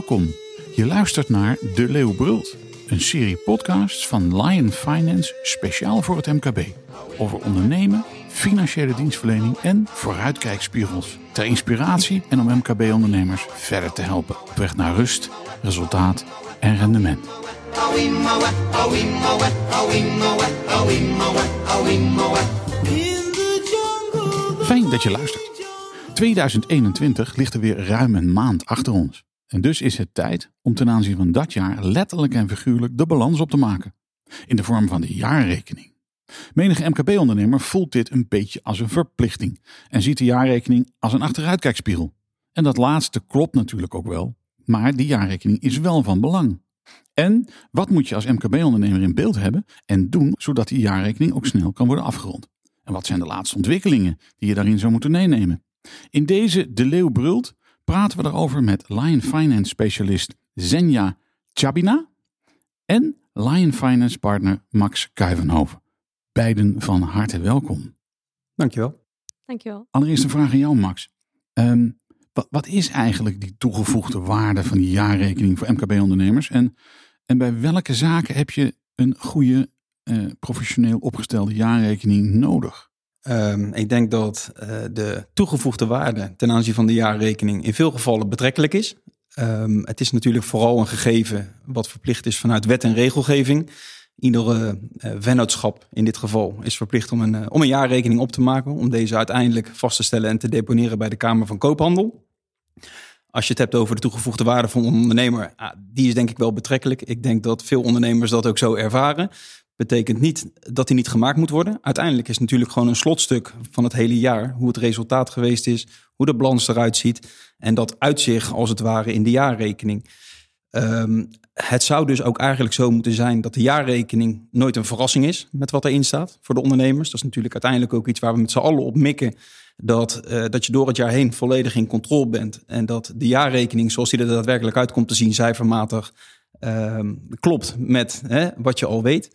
Welkom. Je luistert naar De Leeuw Brult, een serie podcasts van Lion Finance speciaal voor het MKB. Over ondernemen, financiële dienstverlening en vooruitkijkspiegels. Ter inspiratie en om MKB-ondernemers verder te helpen op weg naar rust, resultaat en rendement. Fijn dat je luistert. 2021 ligt er weer ruim een maand achter ons. En dus is het tijd om ten aanzien van dat jaar letterlijk en figuurlijk de balans op te maken. In de vorm van de jaarrekening. Menige MKB-ondernemer voelt dit een beetje als een verplichting en ziet de jaarrekening als een achteruitkijkspiegel. En dat laatste klopt natuurlijk ook wel, maar die jaarrekening is wel van belang. En wat moet je als MKB-ondernemer in beeld hebben en doen zodat die jaarrekening ook snel kan worden afgerond? En wat zijn de laatste ontwikkelingen die je daarin zou moeten meenemen? In deze De Leeuw Brult praten we daarover met Lion Finance specialist Zenja Chabina en Lion Finance partner Max Kuivenhoven. Beiden van harte welkom. Dankjewel. Dankjewel. Allereerst een vraag aan jou, Max. Ehm, wat, wat, is eigenlijk die toegevoegde waarde van die jaarrekening voor MKB-ondernemers? En, en bij welke zaken heb je een goede, eh, professioneel opgestelde jaarrekening nodig? Um, ik denk dat uh, de toegevoegde waarde ten aanzien van de jaarrekening in veel gevallen betrekkelijk is. Um, het is natuurlijk vooral een gegeven wat verplicht is vanuit wet en regelgeving. Iedere uh, vennootschap in dit geval is verplicht om een, uh, om een jaarrekening op te maken. Om deze uiteindelijk vast te stellen en te deponeren bij de Kamer van Koophandel. Als je het hebt over de toegevoegde waarde van een ondernemer, ah, die is denk ik wel betrekkelijk. Ik denk dat veel ondernemers dat ook zo ervaren betekent niet dat die niet gemaakt moet worden. Uiteindelijk is het natuurlijk gewoon een slotstuk van het hele jaar. Hoe het resultaat geweest is, hoe de balans eruit ziet. En dat uitzicht als het ware in de jaarrekening. Um, het zou dus ook eigenlijk zo moeten zijn dat de jaarrekening nooit een verrassing is met wat erin staat voor de ondernemers. Dat is natuurlijk uiteindelijk ook iets waar we met z'n allen op mikken. Dat, uh, dat je door het jaar heen volledig in controle bent. En dat de jaarrekening, zoals die er daadwerkelijk uitkomt te zien, cijfermatig uh, klopt met hè, wat je al weet.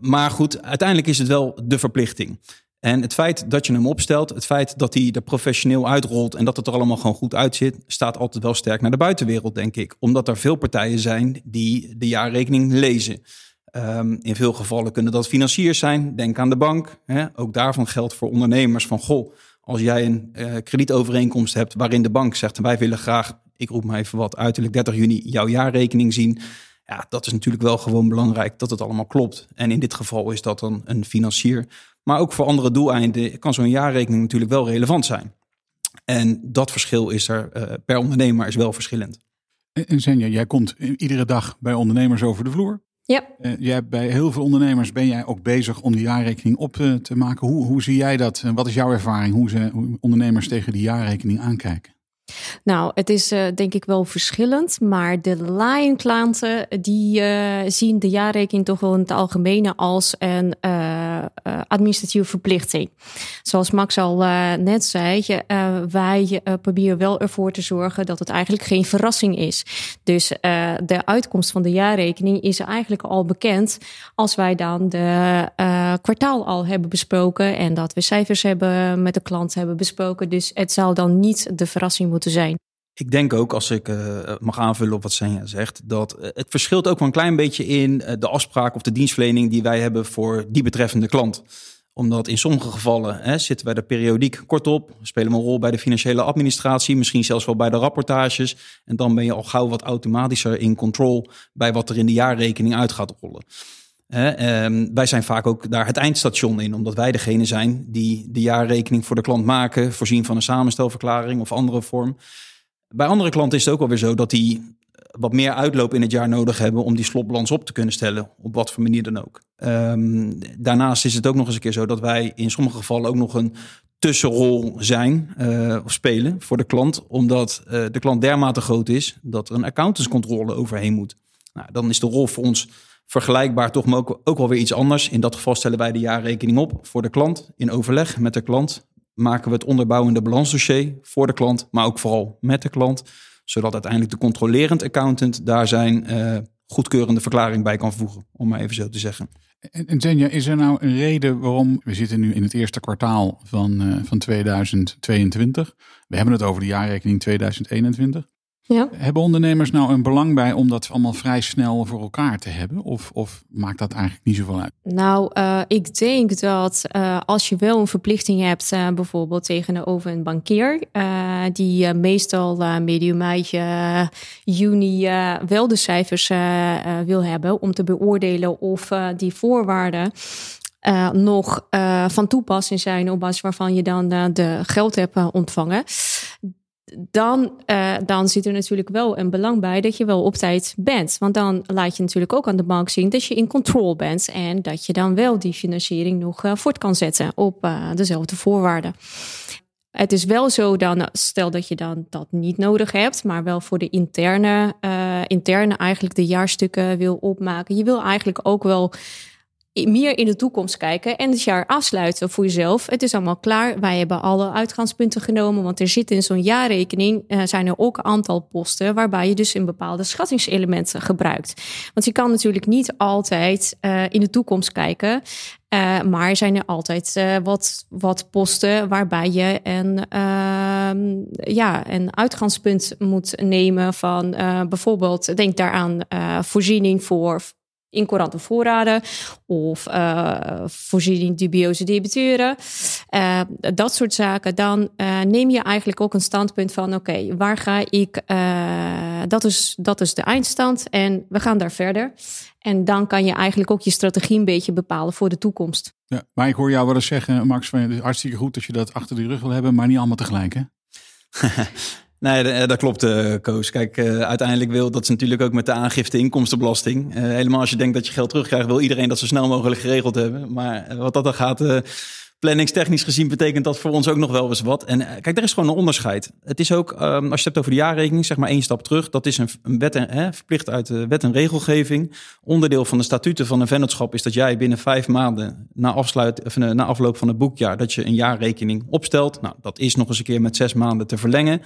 Maar goed, uiteindelijk is het wel de verplichting. En het feit dat je hem opstelt, het feit dat hij er professioneel uitrolt en dat het er allemaal gewoon goed uitziet, staat altijd wel sterk naar de buitenwereld, denk ik. Omdat er veel partijen zijn die de jaarrekening lezen. Um, in veel gevallen kunnen dat financiers zijn. Denk aan de bank. Hè. Ook daarvan geldt voor ondernemers van goh, als jij een uh, kredietovereenkomst hebt waarin de bank zegt wij willen graag, ik roep maar even wat, uiterlijk 30 juni jouw jaarrekening zien. Ja, dat is natuurlijk wel gewoon belangrijk dat het allemaal klopt. En in dit geval is dat dan een financier. Maar ook voor andere doeleinden kan zo'n jaarrekening natuurlijk wel relevant zijn. En dat verschil is er uh, per ondernemer is wel verschillend. En Senja, jij komt iedere dag bij ondernemers over de vloer. Ja. Uh, jij, bij heel veel ondernemers ben jij ook bezig om die jaarrekening op uh, te maken. Hoe, hoe zie jij dat? En wat is jouw ervaring hoe, ze, hoe ondernemers tegen die jaarrekening aankijken? Nou, het is uh, denk ik wel verschillend, maar de Lion klanten die uh, zien de jaarrekening toch wel in het algemene als een administratieve verplichting. Zoals Max al net zei, wij proberen wel ervoor te zorgen dat het eigenlijk geen verrassing is. Dus de uitkomst van de jaarrekening is eigenlijk al bekend als wij dan de kwartaal al hebben besproken en dat we cijfers hebben met de klant hebben besproken. Dus het zal dan niet de verrassing moeten zijn. Ik denk ook, als ik uh, mag aanvullen op wat Senja zegt, dat uh, het verschilt ook wel een klein beetje in uh, de afspraak of de dienstverlening die wij hebben voor die betreffende klant. Omdat in sommige gevallen hè, zitten wij er periodiek kort op, spelen we een rol bij de financiële administratie, misschien zelfs wel bij de rapportages. En dan ben je al gauw wat automatischer in control bij wat er in de jaarrekening uit gaat rollen. Um, wij zijn vaak ook daar het eindstation in, omdat wij degene zijn die de jaarrekening voor de klant maken, voorzien van een samenstelverklaring of andere vorm. Bij andere klanten is het ook alweer zo dat die wat meer uitloop in het jaar nodig hebben om die slotbalans op te kunnen stellen, op wat voor manier dan ook. Um, daarnaast is het ook nog eens een keer zo dat wij in sommige gevallen ook nog een tussenrol zijn uh, of spelen voor de klant, omdat uh, de klant dermate groot is dat er een accountantscontrole overheen moet. Nou, dan is de rol voor ons vergelijkbaar, toch maar ook, ook wel weer iets anders. In dat geval stellen wij de jaarrekening op voor de klant in overleg met de klant maken we het onderbouwende balansdossier voor de klant, maar ook vooral met de klant, zodat uiteindelijk de controlerend accountant daar zijn uh, goedkeurende verklaring bij kan voegen, om maar even zo te zeggen. En, en Zenja, is er nou een reden waarom, we zitten nu in het eerste kwartaal van, uh, van 2022, we hebben het over de jaarrekening 2021. Ja. Hebben ondernemers nou een belang bij om dat allemaal vrij snel voor elkaar te hebben? Of, of maakt dat eigenlijk niet zoveel uit? Nou, uh, ik denk dat uh, als je wel een verplichting hebt, uh, bijvoorbeeld tegenover een bankier, die meestal medium mei, juni wel de cijfers wil hebben om te beoordelen of die voorwaarden. nog van toepassing zijn op basis waarvan je dan de geld hebt ontvangen dan, uh, dan zit er natuurlijk wel een belang bij dat je wel op tijd bent. Want dan laat je natuurlijk ook aan de bank zien dat je in control bent. En dat je dan wel die financiering nog uh, voort kan zetten op uh, dezelfde voorwaarden. Het is wel zo dan, stel dat je dan dat niet nodig hebt, maar wel voor de interne, interne eigenlijk de jaarstukken wil opmaken. Je wil eigenlijk ook wel meer in de toekomst kijken en het jaar afsluiten voor jezelf. Het is allemaal klaar. Wij hebben alle uitgangspunten genomen, want er zit in zo'n jaarrekening uh, zijn er ook een aantal posten waarbij je dus een bepaalde schattingselementen gebruikt. Want je kan natuurlijk niet altijd uh, in de toekomst kijken. Uh, maar zijn er altijd wat, wat posten waarbij je een, uh, ja, een uitgangspunt moet nemen van bijvoorbeeld, denk daaraan voorziening voor in courante voorraden of uh, voorziening dubieuze debiteuren. Uh, dat soort zaken. Dan uh, neem je eigenlijk ook een standpunt van: oké, okay, waar ga ik? dat, is, dat is de eindstand en we gaan daar verder. En dan kan je eigenlijk ook je strategie een beetje bepalen voor de toekomst. Ja, maar ik hoor jou wel eens zeggen, Max, van, het is hartstikke goed dat je dat achter de rug wil hebben, maar niet allemaal tegelijk, hè? Nee, eh, dat klopt, uh, Koos. Kijk, uh, uiteindelijk wil dat is natuurlijk ook met de aangifte inkomstenbelasting. Helemaal als je denkt dat je geld terugkrijgt, wil iedereen dat zo snel mogelijk geregeld hebben. Maar wat dat dan gaat, planningstechnisch gezien, betekent dat voor ons ook nog wel eens wat. En kijk, er is gewoon een onderscheid. Het is ook, um, als je het hebt over de jaarrekening, zeg maar één stap terug. Dat is een, wet en, hè, verplicht uit de wet en regelgeving. Onderdeel van de statuten van een vennootschap is dat jij binnen vijf maanden na, afsluit, na afloop van het boekjaar, dat je een jaarrekening opstelt. Nou, dat is nog eens een keer met zes maanden te verlengen.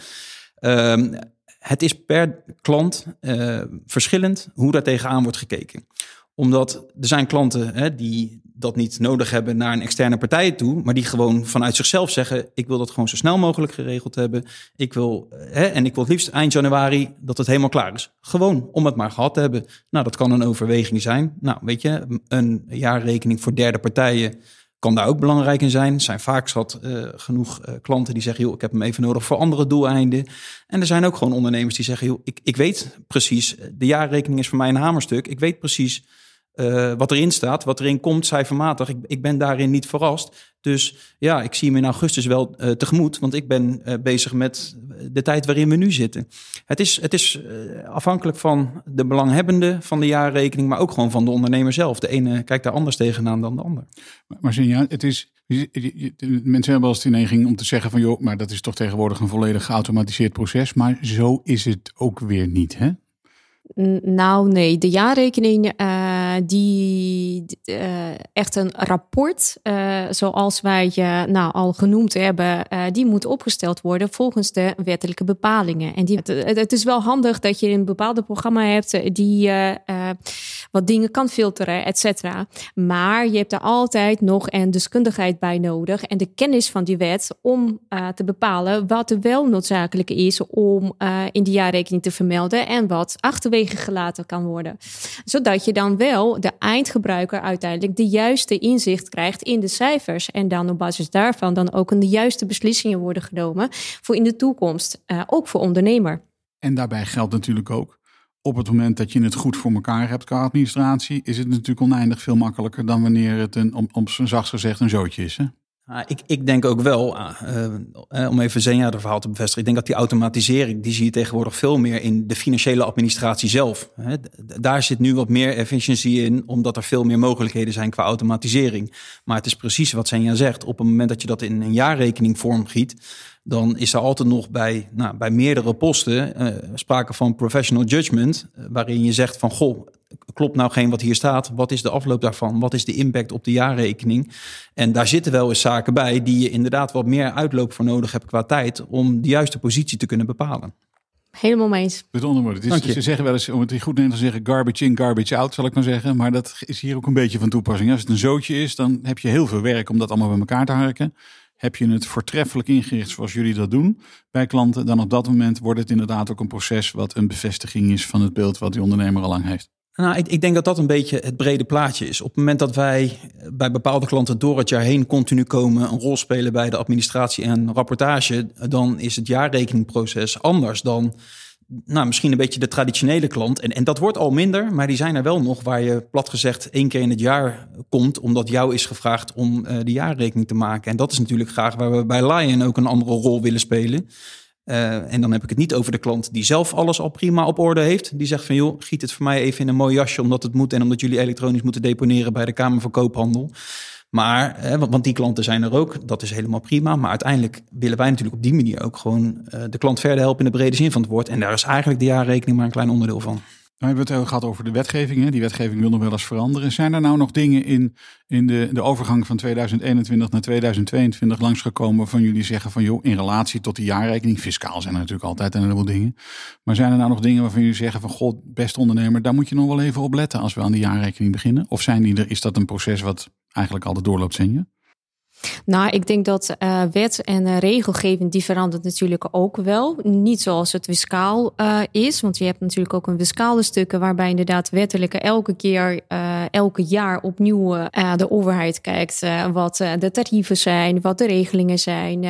Um, het is per klant uh, verschillend hoe daar tegenaan wordt gekeken. Omdat er zijn klanten hè, die dat niet nodig hebben naar een externe partij toe, maar die gewoon vanuit zichzelf zeggen: ik wil dat gewoon zo snel mogelijk geregeld hebben. Ik wil, hè, en ik wil het liefst eind januari dat het helemaal klaar is. Gewoon om het maar gehad te hebben. Nou, dat kan een overweging zijn. Nou, weet je, een jaarrekening voor derde partijen kan daar ook belangrijk in zijn. Er zijn vaak zat uh, genoeg uh, klanten die zeggen, joh, ik heb hem even nodig voor andere doeleinden. En er zijn ook gewoon ondernemers die zeggen, joh, ik, ik weet precies, de jaarrekening is voor mij een hamerstuk. Ik weet precies uh, wat erin staat, wat erin komt cijfermatig. Ik, ik ben daarin niet verrast. Dus ja, ik zie hem in augustus wel uh, tegemoet, want ik ben uh, bezig met de tijd waarin we nu zitten. Het is, het is afhankelijk van de belanghebbende van de jaarrekening, maar ook gewoon van de ondernemer zelf. De ene kijkt daar anders tegenaan dan de ander. Maar, maar ja, het is, mensen hebben wel eens de neiging om te zeggen van joh, maar dat is toch tegenwoordig een volledig geautomatiseerd proces. Maar zo is het ook weer niet, hè? Nou, nee. De jaarrekening, uh, die uh, echt een rapport, uh, zoals wij je nou, al genoemd hebben, die moet opgesteld worden volgens de wettelijke bepalingen. En die, het, is wel handig dat je een bepaalde programma hebt die wat dingen kan filteren, et cetera. Maar je hebt er altijd nog een deskundigheid bij nodig en de kennis van die wet om te bepalen wat er wel noodzakelijk is om in de jaarrekening te vermelden en wat achterwege gelaten kan worden. Zodat je dan wel de eindgebruiker uiteindelijk de juiste inzicht krijgt in de cijfers. En dan op basis daarvan dan ook de juiste beslissingen worden genomen voor in de toekomst. Uh, ook voor ondernemer. En daarbij geldt natuurlijk ook. Op het moment dat je het goed voor elkaar hebt qua administratie, is het natuurlijk oneindig veel makkelijker dan wanneer het een, om, om zacht gezegd, een zootje is. Hè? Ah, ik, ik denk ook wel, uh, om even Zenja de verhaal te bevestigen, ik denk dat die automatisering, die zie je tegenwoordig veel meer in de financiële administratie zelf. Hè. Daar zit nu wat meer efficiëntie in, omdat er veel meer mogelijkheden zijn qua automatisering. Maar het is precies wat Zenja zegt, op het moment dat je dat in een jaarrekening vormgiet, dan is er altijd nog bij, nou, bij meerdere posten uh, sprake van professional judgment, waarin je zegt van, goh, klopt nou geen wat hier staat? Wat is de afloop daarvan? Wat is de impact op de jaarrekening? En daar zitten wel eens zaken bij die je inderdaad wat meer uitloop voor nodig hebt qua tijd om de juiste positie te kunnen bepalen. Helemaal mee eens. Met andere woorden, ze zeggen wel eens, om het goed in te zeggen, garbage in, garbage out, zal ik maar zeggen. Maar dat is hier ook een beetje van toepassing. Als het een zootje is, dan heb je heel veel werk om dat allemaal bij elkaar te harken. heb je het voortreffelijk ingericht zoals jullie dat doen bij klanten, dan op dat moment wordt het inderdaad ook een proces wat een bevestiging is van het beeld wat die ondernemer al lang heeft. Nou, ik, ik, denk dat dat een beetje het brede plaatje is. Op het moment dat wij bij bepaalde klanten door het jaar heen continu komen, een rol spelen bij de administratie en rapportage, dan is het jaarrekeningproces anders dan nou, misschien een beetje de traditionele klant. En, en dat wordt al minder, maar die zijn er wel nog waar je plat gezegd één keer in het jaar komt, omdat jou is gevraagd om uh, de jaarrekening te maken. En dat is natuurlijk graag waar we bij Lion ook een andere rol willen spelen. Uh, en dan heb ik het niet over de klant die zelf alles al prima op orde heeft. Die zegt van joh, giet het voor mij even in een mooi jasje omdat het moet en omdat jullie elektronisch moeten deponeren bij de Kamer van Koophandel. Maar, hè, want die klanten zijn er ook, dat is helemaal prima. Maar uiteindelijk willen wij natuurlijk op die manier ook gewoon uh, de klant verder helpen in de brede zin van het woord. En daar is eigenlijk de jaarrekening maar een klein onderdeel van. Nou, we hebben het gehad over de wetgeving. Hè? Die wetgeving wil nog wel eens veranderen. Zijn er nou nog dingen in, in de, de overgang van 2021 naar 2022 langsgekomen van jullie zeggen van joh, in relatie tot die jaarrekening, fiscaal zijn er natuurlijk altijd een heleboel dingen. Maar zijn er nou nog dingen waarvan jullie zeggen van god, beste ondernemer, daar moet je nog wel even op letten als we aan die jaarrekening beginnen? Of zijn die er, is dat een proces wat eigenlijk altijd doorloopt, je? Nou, ik denk dat uh, wet en uh, regelgeving die verandert natuurlijk ook wel. Niet zoals het fiscaal uh, is, want je hebt natuurlijk ook een fiscale stukken waarbij inderdaad wettelijke elke keer, elke jaar opnieuw de overheid kijkt wat de tarieven zijn, wat de regelingen zijn,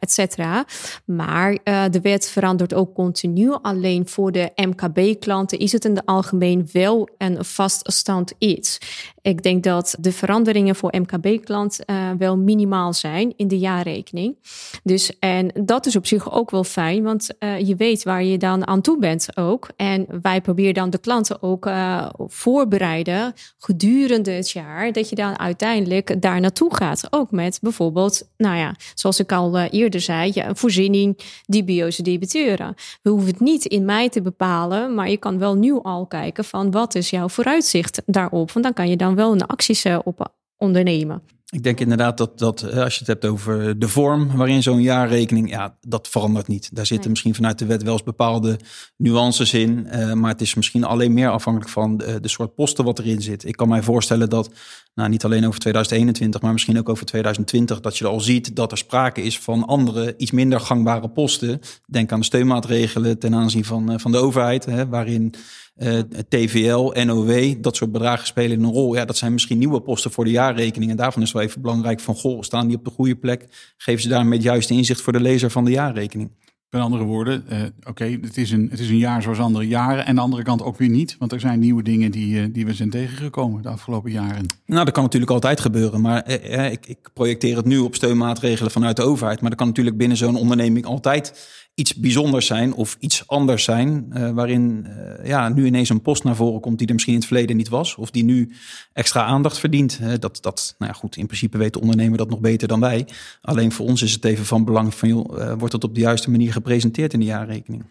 et cetera. Maar de wet verandert ook continu. Alleen voor de MKB-klanten is het in het algemeen wel een vaststand iets. Ik denk dat de veranderingen voor MKB-klant wel minimaal zijn in de jaarrekening. Dus en dat is op zich ook wel fijn, want uh, je weet waar je dan aan toe bent ook. En wij proberen dan de klanten ook uh, voorbereiden gedurende het jaar, dat je dan uiteindelijk daar naartoe gaat. Ook met bijvoorbeeld, nou ja, zoals ik al eerder zei, ja, een voorziening dubioze debiteuren. We hoeven het niet in mei te bepalen, maar je kan wel nu al kijken van wat is jouw vooruitzicht daarop. Want dan kan je dan wel een acties op ondernemen. Ik denk inderdaad dat, dat als je het hebt over de vorm waarin zo'n jaarrekening, ja, dat verandert niet. Daar zitten misschien vanuit de wet wel eens bepaalde nuances in, uh, maar het is misschien alleen meer afhankelijk van de, de, soort posten wat erin zit. Ik kan mij voorstellen dat, nou niet alleen over 2021, maar misschien ook over 2020, dat je al ziet dat er sprake is van andere, iets minder gangbare posten. Denk aan de steunmaatregelen ten aanzien van, uh, van de overheid, hè, waarin uh, eh, TVL, NOW, dat soort bedragen spelen een rol. Ja, dat zijn misschien nieuwe posten voor de jaarrekening. En daarvan is wel even belangrijk van, goh, staan die op de goede plek? Geven ze daarmee het juiste inzicht voor de lezer van de jaarrekening? Met andere woorden, uh, oké, het, is een, het is een jaar zoals andere jaren. En aan de andere kant ook weer niet. Want er zijn nieuwe dingen die, uh, die we zijn tegengekomen de afgelopen jaren. Nou, dat kan natuurlijk altijd gebeuren. Maar ik, ik projecteer het nu op steunmaatregelen vanuit de overheid. Maar dat kan natuurlijk binnen zo'n onderneming altijd iets bijzonders zijn of iets anders zijn. Uh, waarin uh, ja, nu ineens een post naar voren komt die er misschien in het verleden niet was. Of die nu extra aandacht verdient. Dat, dat, nou ja, goed, in principe weet de ondernemer dat nog beter dan wij. Alleen voor ons is het even van belang van, joh, wordt het op de juiste manier gepresenteerd in de jaarrekening?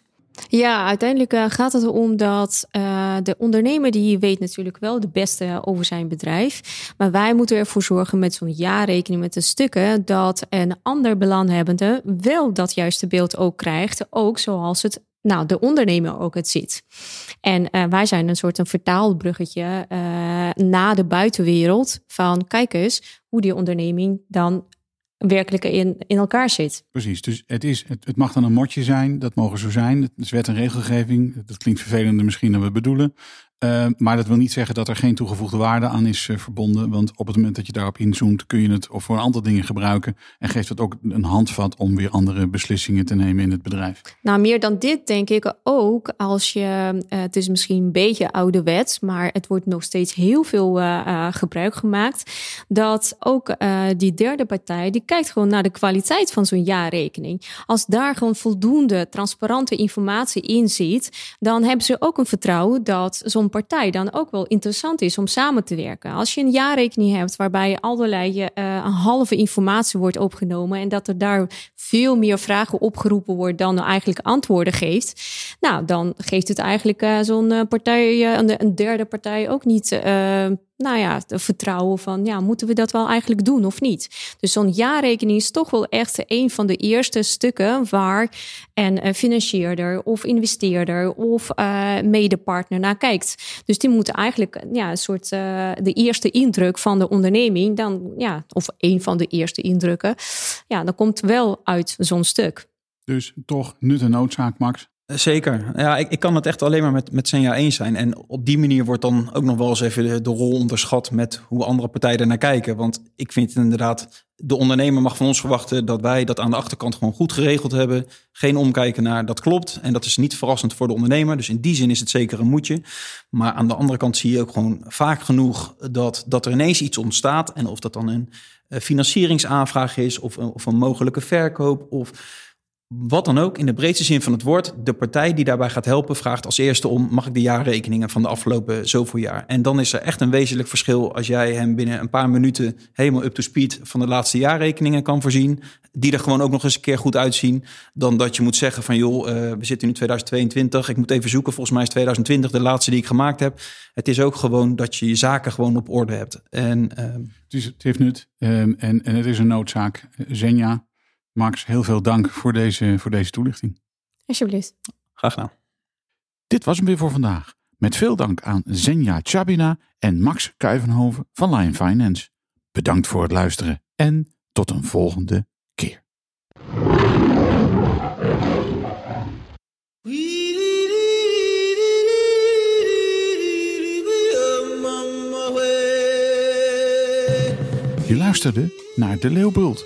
Ja, uiteindelijk uh, gaat het erom dat uh, de ondernemer die weet natuurlijk wel de beste over zijn bedrijf. Maar wij moeten ervoor zorgen met zo'n jaarrekening met de stukken dat een ander belanghebbende wel dat juiste beeld ook krijgt. Ook zoals het nou, de ondernemer ook het ziet. En uh, wij zijn een soort een vertaalbruggetje naar de buitenwereld van kijk eens hoe die onderneming dan werkelijk in, in elkaar zit. Precies, dus het, is, het, het mag dan een motje zijn, dat mogen zo zijn. Het is wet en regelgeving, dat klinkt vervelender misschien dan we bedoelen. Uh, maar dat wil niet zeggen dat er geen toegevoegde waarde aan is uh, verbonden. Want op het moment dat je daarop inzoomt, kun je het voor een aantal dingen gebruiken. En geeft het ook een handvat om weer andere beslissingen te nemen in het bedrijf. Nou, meer dan dit denk ik ook als je, uh, het is misschien een beetje ouderwets, maar het wordt nog steeds heel veel gebruik gemaakt. Dat ook die derde partij, die kijkt gewoon naar de kwaliteit van zo'n jaarrekening. Als daar gewoon voldoende transparante informatie in zit, dan hebben ze ook een vertrouwen dat zo'n partij dan ook wel interessant is om samen te werken. Als je een jaarrekening hebt waarbij allerlei uh, een halve informatie wordt opgenomen en dat er daar veel meer vragen opgeroepen wordt dan eigenlijk antwoorden geeft, nou dan geeft het eigenlijk uh, zo'n partij, uh, een derde partij ook niet nou ja, het vertrouwen van, ja, moeten we dat wel eigenlijk doen of niet? Dus zo'n jaarrekening is toch wel echt een van de eerste stukken waar een financierder of investeerder of uh, medepartner naar kijkt. Dus die moeten eigenlijk ja, een soort de eerste indruk van de onderneming, dan, ja, of een van de eerste indrukken, ja, dan komt wel uit zo'n stuk. Dus toch nut en noodzaak, Max. Zeker. Ja, ik, ik kan het echt alleen maar met, met Senja eens zijn. En op die manier wordt dan ook nog wel eens even de, rol onderschat met hoe andere partijen naar kijken. Want ik vind inderdaad, de ondernemer mag van ons verwachten dat wij dat aan de achterkant gewoon goed geregeld hebben. Geen omkijken naar dat klopt. En dat is niet verrassend voor de ondernemer. Dus in die zin is het zeker een moetje. Maar aan de andere kant zie je ook gewoon vaak genoeg dat, dat er ineens iets ontstaat. En of dat dan een eh, financieringsaanvraag is of, of een mogelijke verkoop of wat dan ook, in de breedste zin van het woord, de partij die daarbij gaat helpen, vraagt als eerste om: mag ik de jaarrekeningen van de afgelopen zoveel jaar? En dan is er echt een wezenlijk verschil als jij hem binnen een paar minuten helemaal up to speed van de laatste jaarrekeningen kan voorzien, die er gewoon ook nog eens een keer goed uitzien, dan dat je moet zeggen: van joh, uh, we zitten nu 2022, ik moet even zoeken, volgens mij is 2020 de laatste die ik gemaakt heb. Het is ook gewoon dat je je zaken gewoon op orde hebt. En, uh, het, is, het heeft nut um, en, en het is een noodzaak. Zenja, Max, heel veel dank voor deze, voor deze toelichting. Alsjeblieft. Graag gedaan. Dit was hem weer voor vandaag. Met veel dank aan Zenja Chabina en Max Kuivenhoven van Lion Finance. Bedankt voor het luisteren en tot een volgende keer. Je luisterde naar De Leeuwbult